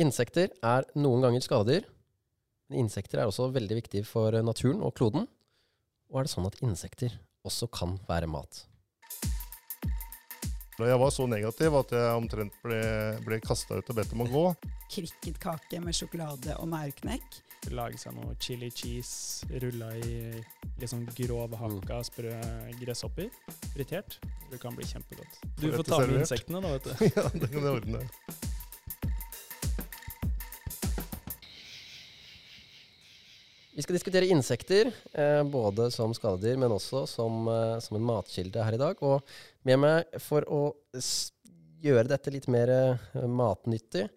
Insekter er noen ganger skadedyr, men insekter er også veldig viktig for naturen og kloden. Og er det sånn at insekter også kan være mat? Da jeg var så negativ at jeg omtrent ble, ble kasta ut og bedt om å gå. Krikketkake med sjokolade og maurknekk. Lage seg noe chili cheese, rulla i litt sånn grovhakka sprø gresshopper. Fritert. Det kan bli kjempegodt. Du Får får ta med insektene, da, vet du. ja, det kan jeg ordne. Vi skal diskutere insekter, eh, både som skadedyr, men også som, eh, som en matkilde her i dag. Og med meg for å gjøre dette litt mer eh, matnyttig,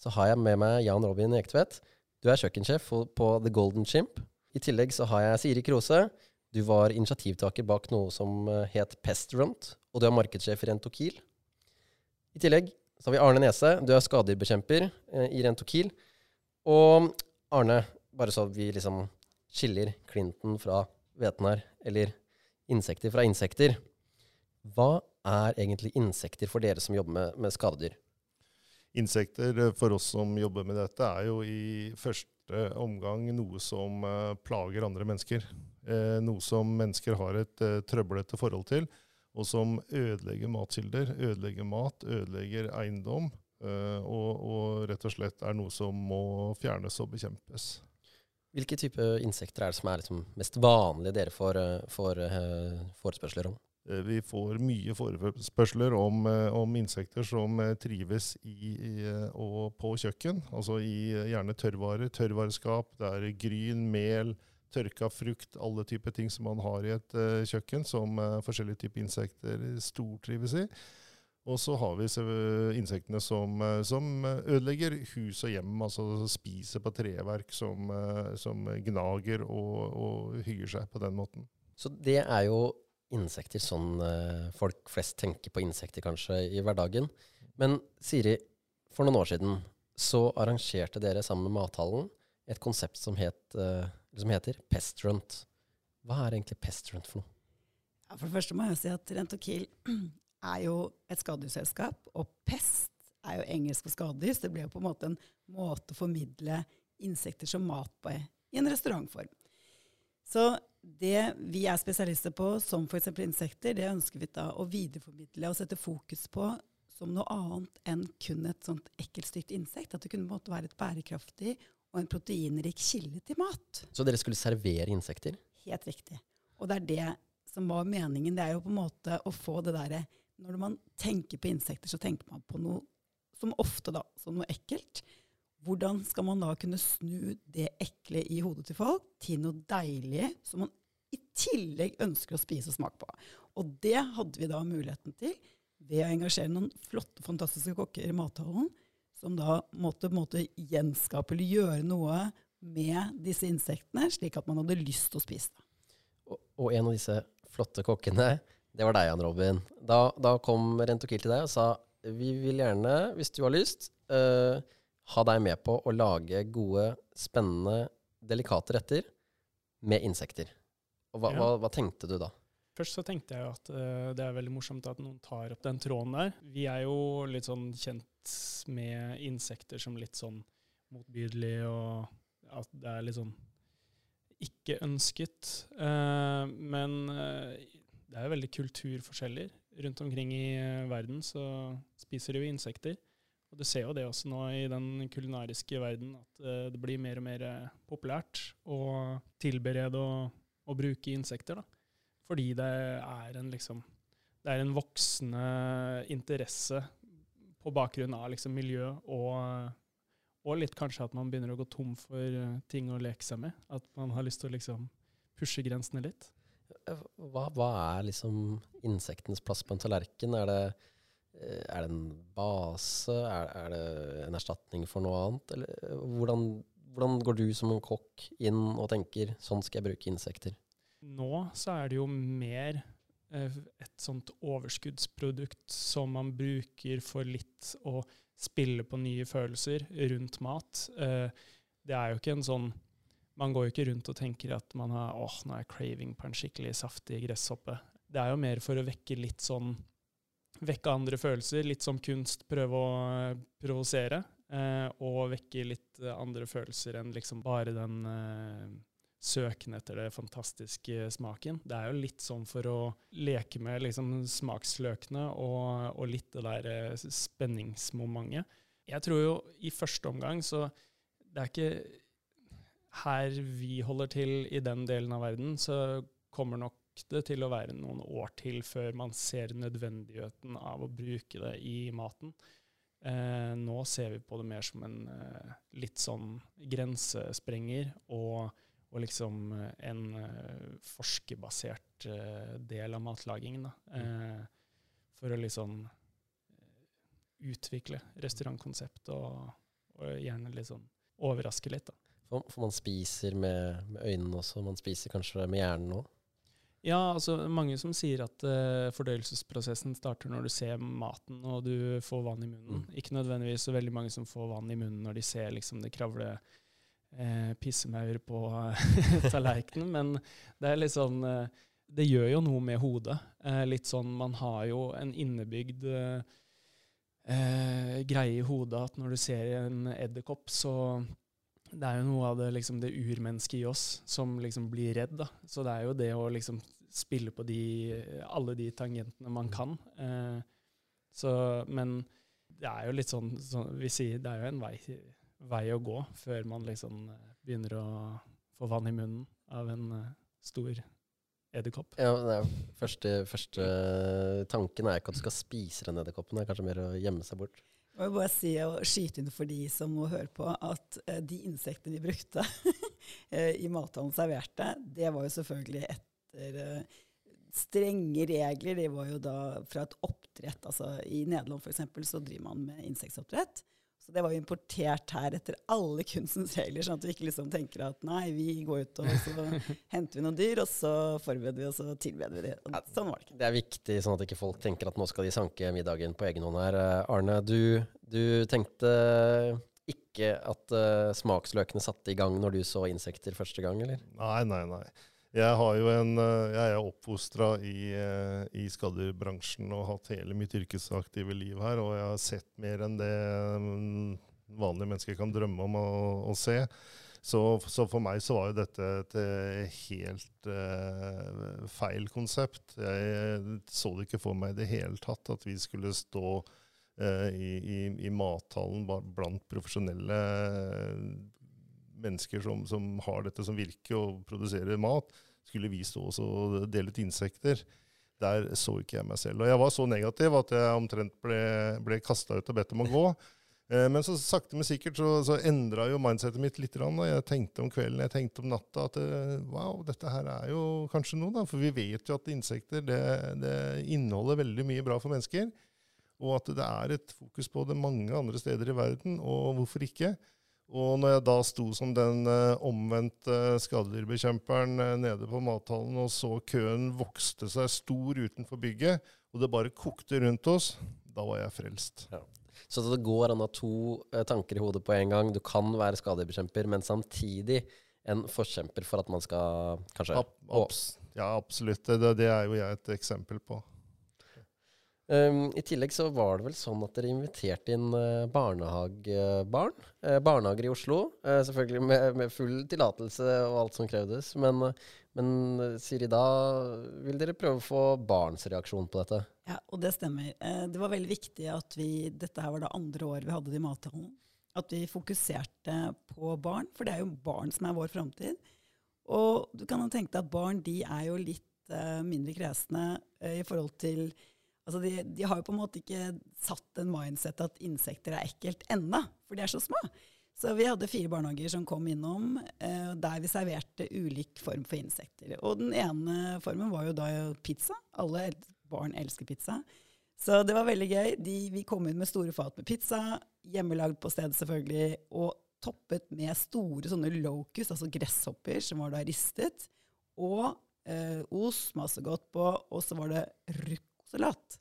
så har jeg med meg Jan Robin Ektvedt. Du er kjøkkensjef på The Golden Chimp. I tillegg så har jeg Siri Krose. Du var initiativtaker bak noe som eh, het Pestrunt, og du er markedssjef i Rentokil. I tillegg så har vi Arne Nese. Du er skadedyrbekjemper eh, i Rentokil. Og Arne, bare så vi liksom skiller Clinton fra hveten her, eller insekter fra insekter. Hva er egentlig insekter for dere som jobber med, med skadedyr? Insekter eh, for oss som jobber med dette, er jo i første omgang noe som eh, plager andre mennesker. Eh, noe som mennesker har et trøblete forhold til, og som ødelegger matkilder, ødelegger mat, ødelegger eiendom. og, og rett og slett er noe som må fjernes og bekjempes. Hvilke type insekter er det som er liksom mest vanlige dere får, eh, får eh, forespørsler om? Eh, Vi får mye forespørsler om, om insekter som trives i, i, og på kjøkken. Altså i gjerne tørrvarer, tørrvareskap. Det er gryn, mel, tørka frukt, alle typer ting som man har i et kjøkken, som forskjellige typer insekter stortrives i. Og så har vi insektene som, eh, som ødelegger hus og hjem, altså spiser på treverk, som, eh, som gnager og, og hygger seg på den måten. Så det er jo insekter sånn folk flest tenker på insekter kanskje i hverdagen. Men Siri, for noen år siden så arrangerte dere sammen med Mathallen et konsept som, het, som heter Pestrunt. Hva er egentlig Pestrunt for noe? Ja, for det første må jeg si at Rentokil er jo et skadedyrselskap, og pest er jo engelsk for skadedyr, så det ble jo på en måte en måte å formidle insekter som mat på i en restaurantform. Så det vi er spesialister på, som f.eks. insekter, det ønsker vi da å videreformidle og sette fokus på som noe annet enn kun et sånt ekkelt stygt insekt. At det kunne måtte være et bærekraftig og en proteinrik kilde til mat. Så dere skulle servere insekter? Helt riktig. Og det er det som var meningen. Det er jo på en måte å få det derre Når man tenker på insekter, så tenker man på noe som ofte da, som noe ekkelt. Hvordan skal man da kunne snu det ekle i hodet til folk til noe deilig som man i tillegg ønsker å spise og smake på? Og det hadde vi da muligheten til ved å engasjere noen flotte, fantastiske kokker i mathallen, som da måtte, måtte gjenskape eller gjøre noe med disse insektene, slik at man hadde lyst til å spise det. Og, og en av disse flotte kokkene, det var deg, Jan Robin. Da, da kom Rentokil til deg og sa vi vil gjerne, hvis du har lyst, uh, ha deg med på å lage gode, spennende, delikate retter med insekter. Og hva, Ja. hva, hva tenkte du da? Først så tenkte jeg at uh, det er veldig morsomt at noen tar opp den tråden der. Vi er jo litt sånn kjent med insekter som litt sånn motbydelige, og at det er litt sånn ikke ønsket. Uh, men er jo veldig kulturforskjeller. Rundt omkring i eh, verden så spiser de insekter. Og du ser jo det også nå i den kulinariske verden, at eh, det blir mer og mer eh, populært å tilberede og, og bruke insekter. da. Fordi det er en liksom Det er en voksende interesse på bakgrunn av liksom miljø og, og litt kanskje at man begynner å gå tom for ting å leke seg med. At man har lyst til å liksom pushe grensene litt. Hva, hva er liksom insektenes plass på en tallerken? Er det, eh, er det en base? Er, er det en erstatning for noe annet? Eller eh, hvordan, hvordan går du som en kokk inn og tenker sånn skal jeg bruke insekter? Nå så er det jo mer eh, et sånt overskuddsprodukt som man bruker for litt å spille på nye følelser rundt mat. Det er jo ikke en sånn Man går jo ikke rundt og tenker at man har åh, nå er jeg craving på en skikkelig saftig gresshoppe. Det er jo mer for å vekke litt sånn Vekke andre følelser, litt som kunst, prøve å provosere. eh, og vekke litt eh, andre følelser enn liksom bare den eh, søken etter det fantastiske smaken. Det er jo litt sånn for å leke med liksom smaksløkene og, og litt det der eh, spenningsmomentet. Jeg tror jo i første omgang så det er ikke her vi holder til i den delen av verden, så kommer nok det til å være noen år til før man ser nødvendigheten av å bruke det i maten. Eh, nå ser vi på det mer som en eh, litt sånn grensesprenger og, og liksom eh, en eh, forskerbasert eh, del av matlagingen. Da. Eh, for å liksom utvikle restaurantkonseptet og, og gjerne sånn overraske litt. da. For, for man spiser med, med øynene også, man spiser kanskje med hjernen òg. Ja, altså mange som sier at uh, fordøyelsesprosessen starter når du ser maten og du får vann i munnen. Mm. Ikke nødvendigvis så veldig mange som får vann i munnen når de ser liksom det kravle uh, pissemaur på tallerkenen, men det er litt sånn uh, Det gjør jo noe med hodet. litt sånn Man har jo en innebygd greie i hodet at når du ser en edderkopp, så det er jo noe av det, liksom, det urmennesket i oss som liksom blir redd. Da. Så det er jo det å liksom spille på de, alle de tangentene man kan. Eh, så, men det er jo litt sånn, sånn Vi sier det er jo en vei, vei, å gå før man liksom begynner å få vann i munnen av en uh, stor edderkopp. Ja, er første, første tanken er ikke at du skal spise den edderkoppen, det er kanskje mer å gjemme seg bort. Jeg vil bare si og skyte inn for de som må høre på, at uh, de insektene vi brukte uh, i mathallen serverte, det var jo selvfølgelig etter uh, strenge regler. Det var jo da fra et oppdrett. altså I Nederland f.eks. så driver man med insektoppdrett. Så det var jo importert her etter alle kunstens regler, sånn at vi ikke liksom tenker at nei, vi går ut og så henter vi noen dyr, og så forbereder vi, og så tilbereder vi det. Og sånn var det ikke. Det er viktig, sånn at ikke folk tenker at nå skal de sanke middagen på egen hånd her. Arne, du, du tenkte ikke at uh, smaksløkene satte i gang når du så insekter første gang, eller? Nei, nei, nei. Jeg, har en, jeg er oppfostra i, i skadebransjen og hatt hele mitt yrkesaktive liv her. Og jeg har sett mer enn det vanlige mennesker kan drømme om å, å se. Så, så, for meg så var jo dette et helt uh, feil konsept. Jeg så det ikke for meg i det hele tatt at vi skulle stå uh, i, i, i, mathallen blant profesjonelle mennesker som, som, har dette som virke og produserer mat, skulle vi stå og dele ut insekter. Der så ikke jeg meg selv. Og jeg var så negativ at jeg omtrent ble, ble kasta ut og bedt om å gå. Eh, men så sakte, men sikkert så, så endra jo mindsetet mitt litt. Og jeg tenkte om kvelden, jeg tenkte om natta at eh, wow, dette her er jo kanskje noe, da. For vi vet jo at insekter det, det inneholder veldig mye bra for mennesker. Og at det er et fokus på det mange andre steder i verden. Og hvorfor ikke? Og når jeg da sto som den uh, omvendte skadedyrbekjemperen uh, nede på mathallen og så køen vokste seg stor utenfor bygget, og det bare kokte rundt oss, da var jeg frelst. Ja. Så det går an å ha to tanker i hodet på en gang. Du kan være skadedyrbekjemper, men samtidig en forkjemper for at man skal kanskje Ab abs Ja, absolutt. Det, det er jo jeg et eksempel på. Um, I tillegg så var det vel sånn at dere inviterte inn uh, barnehagebarn. Uh, barnehager i Oslo. Uh, selvfølgelig med, med full tillatelse og alt som krevdes. Men, men Siri, da vil dere prøve å få barns reaksjon på dette? Ja, og det stemmer. det var veldig viktig at vi Dette her var det andre året vi hadde det i mathallen. At vi fokuserte på barn, for det er jo barn som er vår framtid. Og du kan tenke deg at barn de er jo litt mindre kresne i forhold til Altså de, de, har jo på en måte ikke satt en mindset at insekter er ekkelt ennå, for de er så små. Så vi hadde fire barnehager som kom innom, eh, der vi serverte ulik form for insekter. Og den ene formen var jo da pizza. Alle barn elsker pizza. Så det var veldig gøy. De, vi kom inn med store fat med pizza, hjemmelagd på stedet selvfølgelig, og toppet med store sånne locus, altså gresshopper, som var da ristet, og eh, ost, masse godt på, og så var det ruccosalat.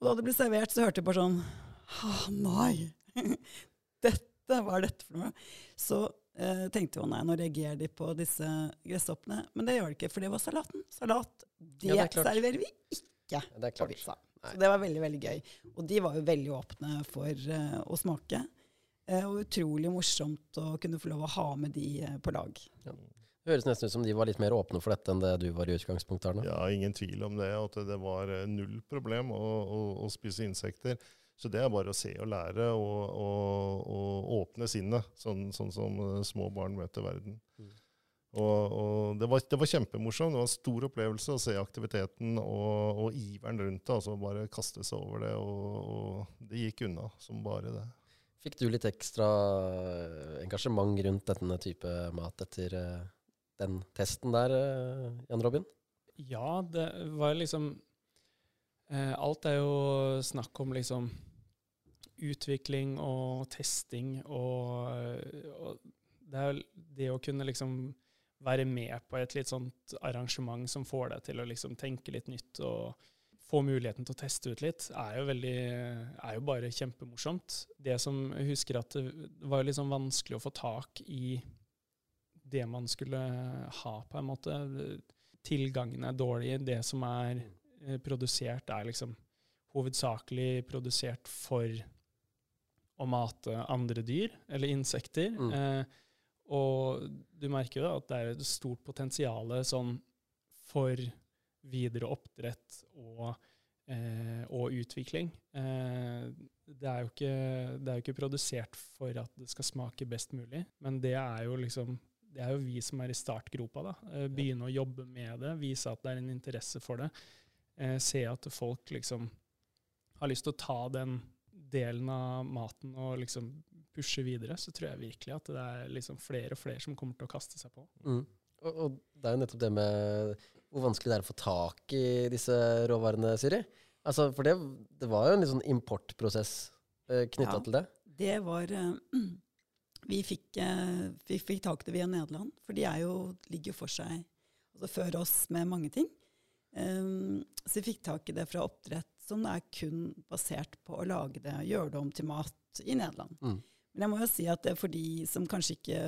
Og da det ble servert, så hørte jeg bare sånn Å nei! dette, hva er dette for noe? Så eh, tenkte jeg nei, nå reagerer de på disse gresshoppene. Men det gjør de ikke, for det var salaten. Salat, det, ja, det serverer vi ikke ja, det på pizza. Så det var veldig, veldig gøy. Og de var jo veldig åpne for uh, å smake. Uh, og utrolig morsomt å kunne få lov å ha med de uh, på lag. Det høres nesten ut som de var litt mer åpne for dette enn det du var i utgangspunktet, Arne. Ja, ingen tvil om det. At det var eh, null problem å, å, å spise insekter. Så det er bare å se og lære og, og, og åpne sinnet, sånn, sånn, som eh, små barn møter verden. Mm. Og, og det, var, det var kjempemorsomt. Det var en stor opplevelse å se aktiviteten og, og iveren rundt det. altså Bare kaste seg over det. Og, og det gikk unna som bare det. Fikk du litt ekstra eh, engasjement rundt denne type mat etter den testen der, eh, Jan Robin? Ja, det var liksom eh, Alt er jo snakk om liksom utvikling og testing og, og det er det å kunne liksom være med på et litt sånt arrangement som får deg til å liksom tenke litt nytt og få muligheten til å teste ut litt, er jo, veldig, er jo bare kjempemorsomt. Det som jeg husker at det var litt sånn vanskelig å få tak i det man skulle ha, på en måte. Tilgangen er dårlig. Det som er eh, produsert, er liksom hovedsakelig produsert for å mate andre dyr, eller insekter. Mm. Eh, og du merker jo at det er et stort potensial sånn for videre oppdrett og, eh, og utvikling. Eh, det, er jo ikke, det er jo ikke produsert for at det skal smake best mulig, men det er jo liksom det er jo vi som er i startgropa. da. Eh, begynne å jobbe med det, vise at det er en interesse for det. Eh, se at folk liksom har lyst til å ta den delen av maten og liksom pushe videre, så tror jeg virkelig at det er liksom flere og flere som kommer til å kaste seg på. Mm. Og, og det er jo nettopp det med hvor vanskelig det er å få tak i disse råvarene, Siri. Altså, for det, det var jo en litt sånn importprosess eh, knytta Ja. til det. Det var eh, vi, fikk, eh, vi fikk tak i det via Nederland, for de jo, ligger jo for seg altså før oss med mange ting. Um, så vi fikk tak i det fra oppdrett som er kun basert på å lage det, gjøre det om til mat i Nederland. Mm. Men jeg må jo si at det er for de som kanskje ikke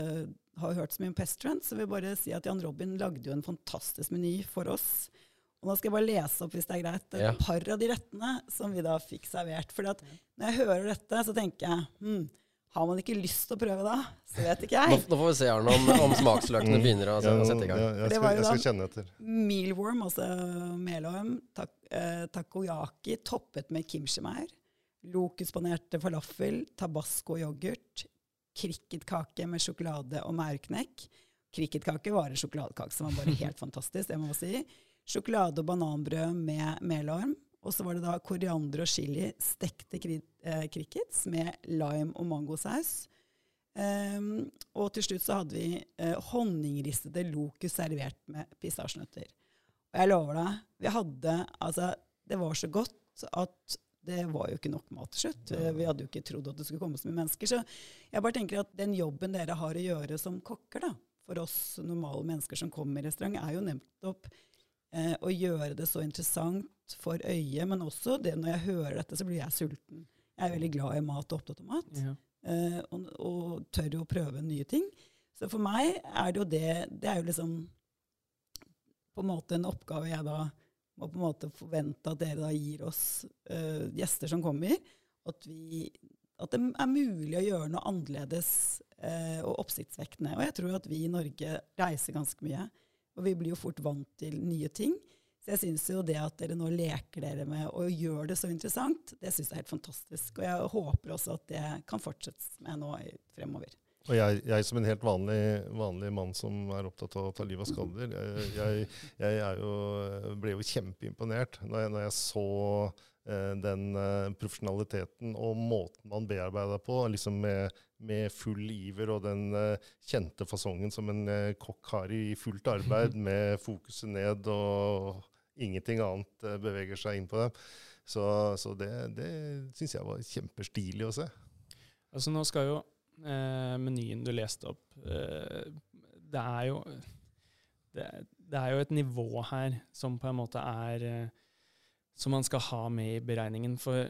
har hørt så mye om Pestrant, så vil jeg bare si at Jan Robin lagde jo en fantastisk meny for oss. Og nå skal jeg bare lese opp, hvis det er greit, et Ja. par av de rettene som vi da fikk servert. For når jeg hører dette, så tenker jeg hm, har man ikke lyst til å prøve da? Så vet ikke jeg. nå får vi se Arne, om, om smaksløkene begynner å, Ja, å sette i gang. ja, jeg, Det skal, var jo jeg skal kjenne etter. Mealworm, altså melorm, tak, eh, takoyaki toppet med kimchi-maur. Lokuspanerte falafel, tabasco-yoghurt. Krikketkake med sjokolade og maurknekk. Krikketkake var en sjokoladekake som var bare helt fantastisk, det må jeg si. Sjokolade- og bananbrød med melorm. Og så var det da koriander og chili, stekte eh, crickets med lime og mangosaus. Um, og til slutt så hadde vi uh, honningristede lokus servert med pistasjenøtter. Og jeg lover deg, vi hadde Altså, det var så godt at det var jo ikke nok mat til slutt. Vi hadde jo ikke trodd at det skulle komme så mye mennesker. Så jeg bare tenker at den jobben dere har å gjøre som kokker, da, for oss normale mennesker som kommer i restaurant, er jo nettopp eh, å gjøre det så interessant for øyet, men også det når jeg hører dette, så blir jeg sulten. Jeg er veldig glad i mat og opptatt av mat Ja. eh, og, og tør å prøve nye ting. Så for meg er det jo det Det er jo liksom på en måte en oppgave jeg da må på en måte forvente at dere da gir oss eh, gjester som kommer. At, vi, at det er mulig å gjøre noe annerledes eh, og oppsiktsvekkende. Og jeg tror at vi i Norge reiser ganske mye. Og vi blir jo fort vant til nye ting. Så jeg syns jo det at dere nå leker dere med og gjør det så interessant, det syns jeg er helt fantastisk. Og jeg håper også at det kan fortsettes med nå fremover. Og jeg, jeg som en helt vanlig, vanlig mann som er opptatt av å ta livet av skader, jeg, jeg, er jo, ble jo kjempeimponert når jeg, når jeg så eh, den eh, profesjonaliteten og måten man bearbeida på, liksom med, med full iver og den eh, kjente fasongen som en eh, kokk har i fullt arbeid, med fokuset ned og ingenting annet eh, beveger seg inn på dem. Så, så det, det syns jeg var kjempestilig å se. Altså nå skal jo eh, menyen du leste opp eh, Det er jo det, det er jo et nivå her som på en måte er eh, Som man skal ha med i beregningen. For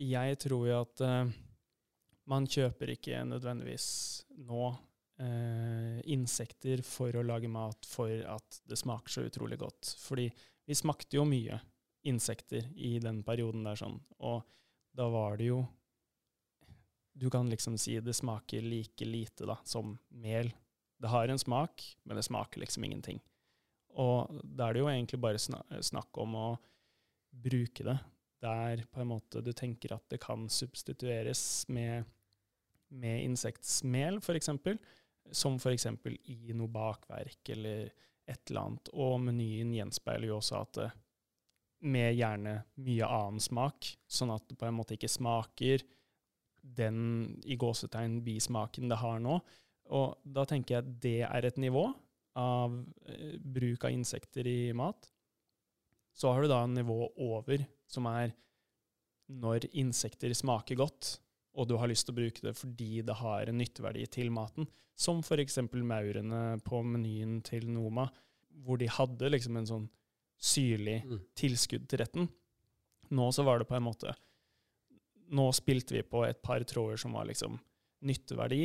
jeg tror jo at eh, man kjøper ikke nødvendigvis nå eh, insekter for å lage mat for at det smaker så utrolig godt. Fordi vi smakte jo mye insekter i den perioden der sånn, og da var det jo du kan liksom si det smaker like lite da, som mel. Det har en smak, men det smaker liksom ingenting. Og da er det jo egentlig bare snakk om å bruke det der på en måte du tenker at det kan substitueres med, med insektsmel, f.eks. Som f.eks. i noe bakverk eller et eller annet. Og menyen gjenspeiler jo også at det, med gjerne mye annen smak, sånn at det på en måte ikke smaker den i gåsetegn bismaken det har nå. Og da tenker jeg at det er et nivå av eh, bruk av insekter i mat. Så har du da en nivå over, som er når insekter smaker godt, og du har lyst til å bruke det fordi det har en nytteverdi til maten, som f.eks. maurene på menyen til Noma, hvor de hadde liksom en sånn syrlig mm. tilskudd til retten. Nå så var det på en måte Nå spilte vi på et par tråder som var liksom nytteverdi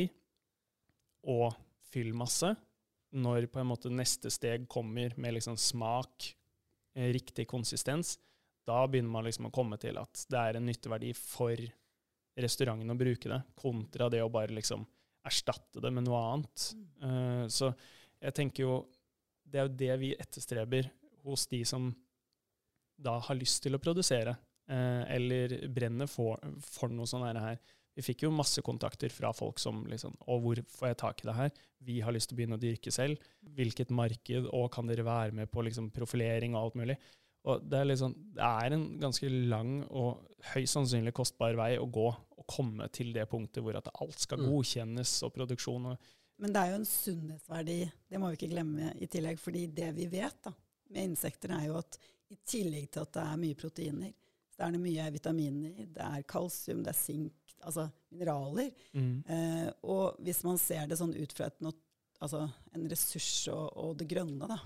og fyllmasse. Når på en måte neste steg kommer med liksom smak, eh, riktig konsistens, da begynner man liksom å komme til at det er en nytteverdi for restauranten å bruke det, kontra det å bare liksom erstatte det med noe annet. Uh, så jeg tenker jo Det er jo det vi etterstreber hos de som da har lyst til å produsere, uh, eller brenner for, for noe sånt her. Vi fikk jo masse kontakter fra folk som liksom Og hvor får jeg tak i det her? Vi har lyst til å begynne å dyrke selv. Hvilket marked? Og kan dere være med på liksom profilering og alt mulig? Og det er, liksom, det er en ganske lang og høyst sannsynlig kostbar vei å gå å komme til det punktet hvor at alt skal mm. godkjennes og produksjon. Og Men det er jo en sunnhetsverdi, det må vi ikke glemme i tillegg. fordi det vi vet da, med insekter, er jo at i tillegg til at det er mye proteiner, så er det mye vitaminer, det er kalsium, det er sink, altså mineraler. Mm. Eh, og hvis man ser det sånn ut fra et, altså en ressurs og, og, det grønne, da,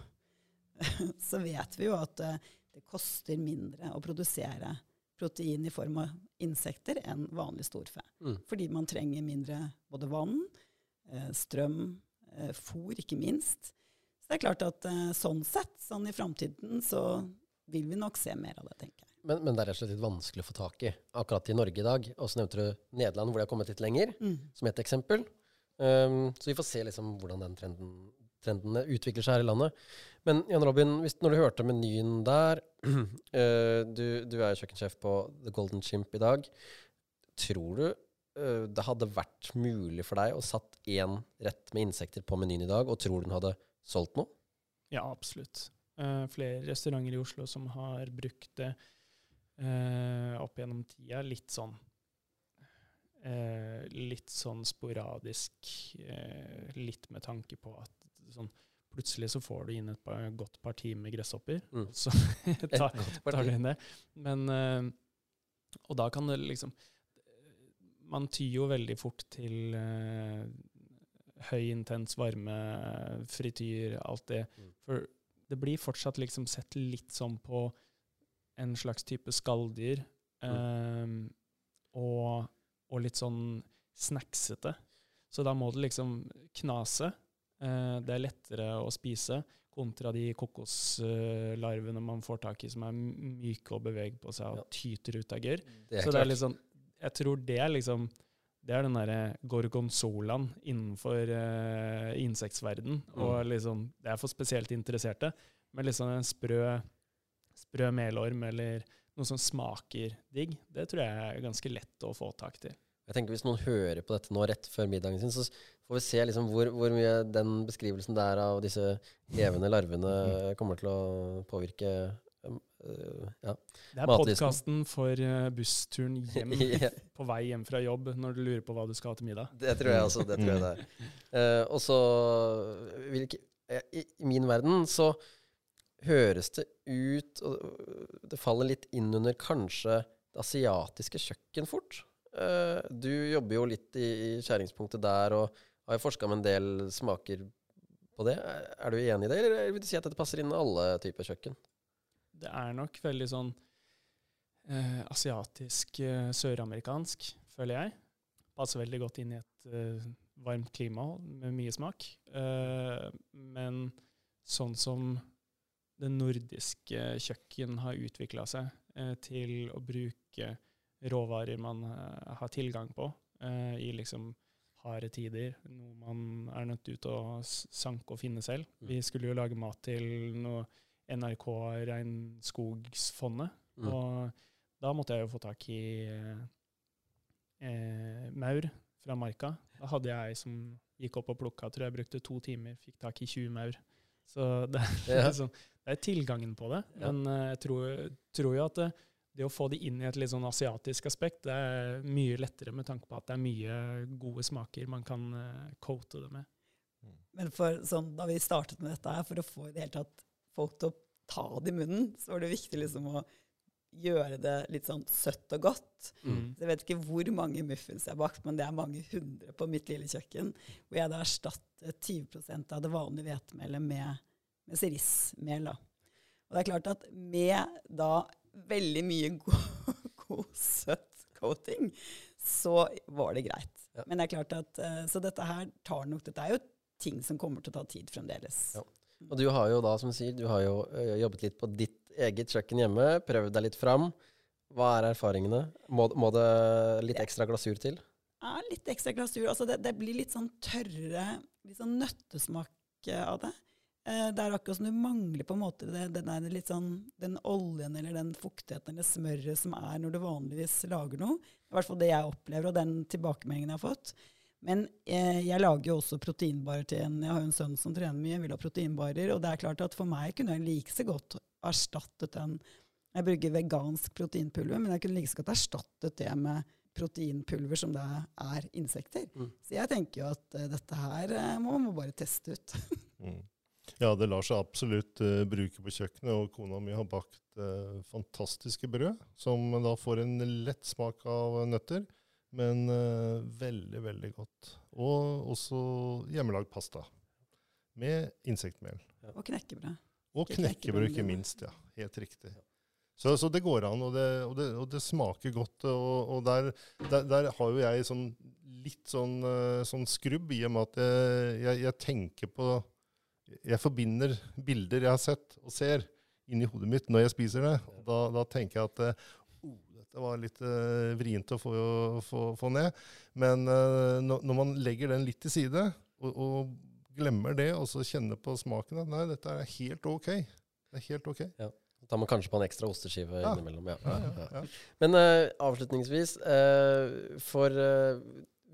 så vet vi jo at eh, det koster mindre å produsere protein i form av insekter enn vanlig storfe. Mm. Fordi man trenger mindre både vann, eh, strøm, eh, fôr, ikke minst. Så det er klart at eh, sånn sett, sånn i framtiden, så vil vi nok se mer av det, tenker jeg. Men, men, det er rett og slett litt vanskelig å få tak i akkurat i Norge i dag. Og så nevnte du Nederland, hvor de har kommet litt lenger, mm. som et eksempel. Um, så vi får se liksom hvordan den trenden trendene utvikler seg her i landet. Men Jan Robin, hvis, når du hørte menyen der uh, du, du, er kjøkkensjef på The Golden Chimp i dag. Tror du uh, det hadde vært mulig for deg å satt én rett med insekter på menyen i dag, og tror du den hadde solgt noe? Ja, absolutt. Uh, flere restauranter i Oslo som har brukt det opp gjennom tida. Litt sånn litt sånn sporadisk, litt med tanke på at sånn Plutselig så får du inn et par, godt parti med gresshopper, mm. så tar, tar du inn det. Men uh, Og da kan det liksom Man tyr jo veldig fort til uh, høy, intens varme, frityr, alt det. Mm. For det blir fortsatt liksom sett litt sånn på en slags type skalldyr. Mm. Um, og, og, litt sånn snacksete. Så da må det liksom knase. Eh, det er lettere å spise kontra de kokoslarvene man får tak i som er myke og beveger på seg og tyter ut av gørr. Så klart. det er liksom, jeg tror det er liksom det er den derre gorgonzolaen innenfor uh, insektverden. Mm. Og liksom, det er for spesielt interesserte. Men liksom en sprø, sprø melorm eller noe som smaker digg, det tror jeg er ganske lett å få tak til. Jeg tenker Hvis noen hører på dette nå rett før middagen sin, så får vi se liksom hvor, hvor, mye den beskrivelsen der av disse levende larvene kommer til å påvirke uh, ja, Det er podkasten for uh, bussturen hjem yeah. på vei hjem fra jobb når du lurer på hva du skal ha til middag. Det tror jeg også. det tror jeg det er. Uh, og så i, I min verden så høres det ut og Det faller litt inn under kanskje det asiatiske kjøkken fort. Uh, du jobber jo litt i, i skjæringspunktet der og har jo forska med en del smaker på det. Er, du enig i det, eller vil du si at dette passer inn alle typer kjøkken? Det er nok veldig sånn eh, asiatisk, uh, søramerikansk, føler jeg. Passer veldig godt inn i et varmt klima med mye smak. men sånn som det nordiske kjøkken har utvikla seg til å bruke råvarer man har tilgang på. eh, i liksom harde tider. Noe man er nødt til å sanke og finne selv. Mm. Vi skulle jo lage mat til noe NRK Regnskogsfondet, Mm. og da måtte jeg jo få tak i eh, eh, maur fra marka. Da hadde jeg som gikk opp og plukka, tror jeg brukte to timer, fikk tak i 20 maur. Så det, er Ja. liksom, det er tilgangen på det. Men eh, jeg tror, tror jo at det, det å få det inn i et litt sånn asiatisk aspekt, det er mye lettere med tanke på at det er mye gode smaker man kan uh, coate det med. Men for, sånn, da vi startet med dette her, for å få i det hele tatt folk til å ta det i munnen, så var det viktig liksom å gjøre det litt sånn søtt og godt. Mm. Så jeg vet ikke hvor mange muffins jeg har bakt, men det er mange hundre på mitt lille kjøkken. Hvor jeg da erstattet 20% av det vanlige hvetemelet med, med rismel. Da. Og det er klart at med da veldig mye god, god søt coating, så var det greit. Ja. Men det er klart at, eh, Så dette her tar nok Dette er jo ting som kommer til å ta tid fremdeles. Ja. Og du har jo da, som du sier, du har jo jobbet litt på ditt eget kjøkken hjemme, prøvd deg litt fram. Hva er erfaringene? Må, må det litt ekstra glasur til? Ja, litt ekstra glasur. Altså det, det blir litt sånn tørre, litt sånn nøttesmak eh, av det. Eh, det er akkurat som du mangler på en måte den, sånn, den oljen eller den fuktigheten eller smøret som er når du vanligvis lager noe. I hvert fall det jeg opplever, og den tilbakemeldingen jeg har fått. Men eh, jeg lager jo også proteinbarer til en Jeg har jo en sønn som trener mye, vil ha proteinbarer. Og det er klart at for meg kunne jeg like så godt erstattet den Jeg bruker vegansk proteinpulver, men jeg kunne like så godt erstattet det med proteinpulver som det er insekter. Mm. Så jeg tenker jo at uh, dette her uh, må man bare teste ut. Mm. Ja, det lar seg absolutt uh, bruke på kjøkkenet, og kona mi har bakt uh, fantastiske brød, som da får en lett smak av nøtter, men uh, veldig, veldig godt. Og også hjemmelagd pasta med insektmel. Og knekkebrød. Og knekkebrød, ikke minst. ja. Helt riktig. Så, så det går an, og det, og det, og det smaker godt. Og, og der, der, der har jo jeg sånn, litt sånn, sånn skrubb, i og med at jeg, jeg, jeg tenker på Jeg forbinder bilder jeg har sett og ser, inni hodet mitt når jeg spiser det. Og Da, da tenker jeg at eh, oh, dette var litt uh, vrient å få, få, få ned. Men uh, når, man legger den litt til side, og, og glemmer det, og så kjenner på smaken at nei, dette er helt ok. Det er helt ok. Da tar man kanskje på en ekstra osteskive Ja. innimellom. Ja. Ja, Ja, ja, ja. ja. Men uh, avslutningsvis, for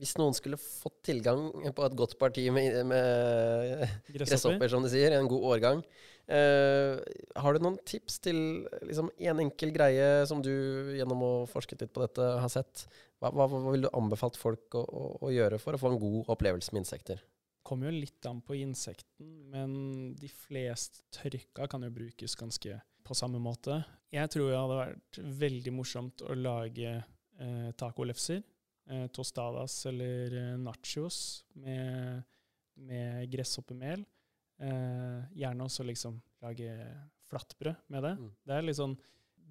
hvis noen skulle fått tilgang på et godt parti med, med gresshopper, som de sier, en god årgang, uh, har du noen tips til liksom, en enkel greie som du gjennom å forske litt på dette har sett? Hva, hva, hva vil du anbefalt folk å, å, å gjøre for å få en god opplevelse med insekter? Det kommer jo litt an på insekten, men de fleste tørka kan jo brukes ganske på samme måte. Jeg tror det hadde vært veldig morsomt å lage eh, tacolefser, eh, tostadas eller eh, nachos med, med gresshoppemel. Eh, gjerne også liksom lage flatbrød med det. Mm. Det er litt sånn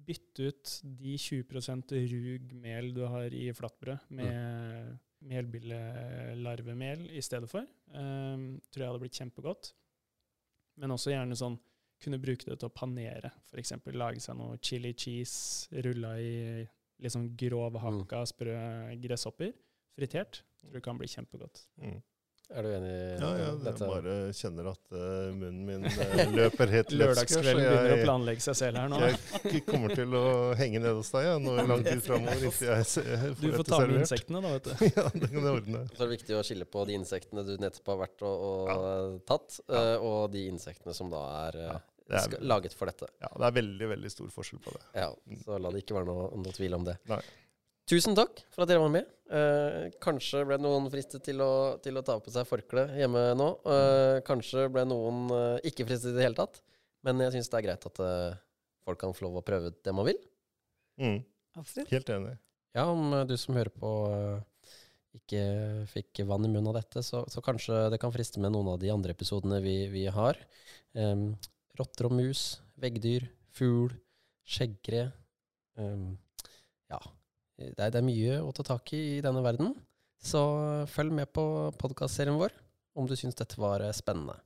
Bytte ut de 20 rug mel du har i flatbrød, med melbillelarvemel i stedet for. Eh, tror jeg hadde blitt kjempegodt. Men også gjerne sånn kunne bruke det til å panere. F.eks. lage seg noe chili cheese rulla i litt sånn grovhakka sprø gresshopper. Fritert. Tror det kan bli kjempegodt. Mm. Er du enig i Ja, ja, jeg dette? bare kjenner at uh, munnen min uh, løper helt løpsk. Lørdagskvelden begynner å planlegge seg selv her nå. Jeg kommer til å henge nede hos deg ja, nå i lang tid framover. Du får ta med insektene, da, vet du. Ja, det kan jeg ordne. Så er det viktig å skille på de insektene du nettopp har vært og, og Ja. tatt, eh, og de insektene som da er, er- laget for dette. Ja, det er veldig, veldig stor forskjell på det. Ja, Så la det ikke være noe, noe tvil om det. Nei. Tusen takk for at dere var med. Eh, kanskje ble noen fristet til å, til å ta på seg forkle hjemme nå. Eh, kanskje ble noen eh, ikke fristet i det hele tatt. Men jeg syns det er greit at eh, folk kan få lov å prøve det man vil. Mm, Absolutt. helt enig. Ja, om eh, du som hører på eh, ikke fikk vann i munnen av dette, så, så kanskje det kan friste med noen av de andre episodene vi, vi har. Em, rotter og mus, veggdyr, fugl, skjeggre. um, ja, det er, det er mye å ta tak i i denne verden. Så følg med på podkastserien vår om du syns dette var eh, spennende.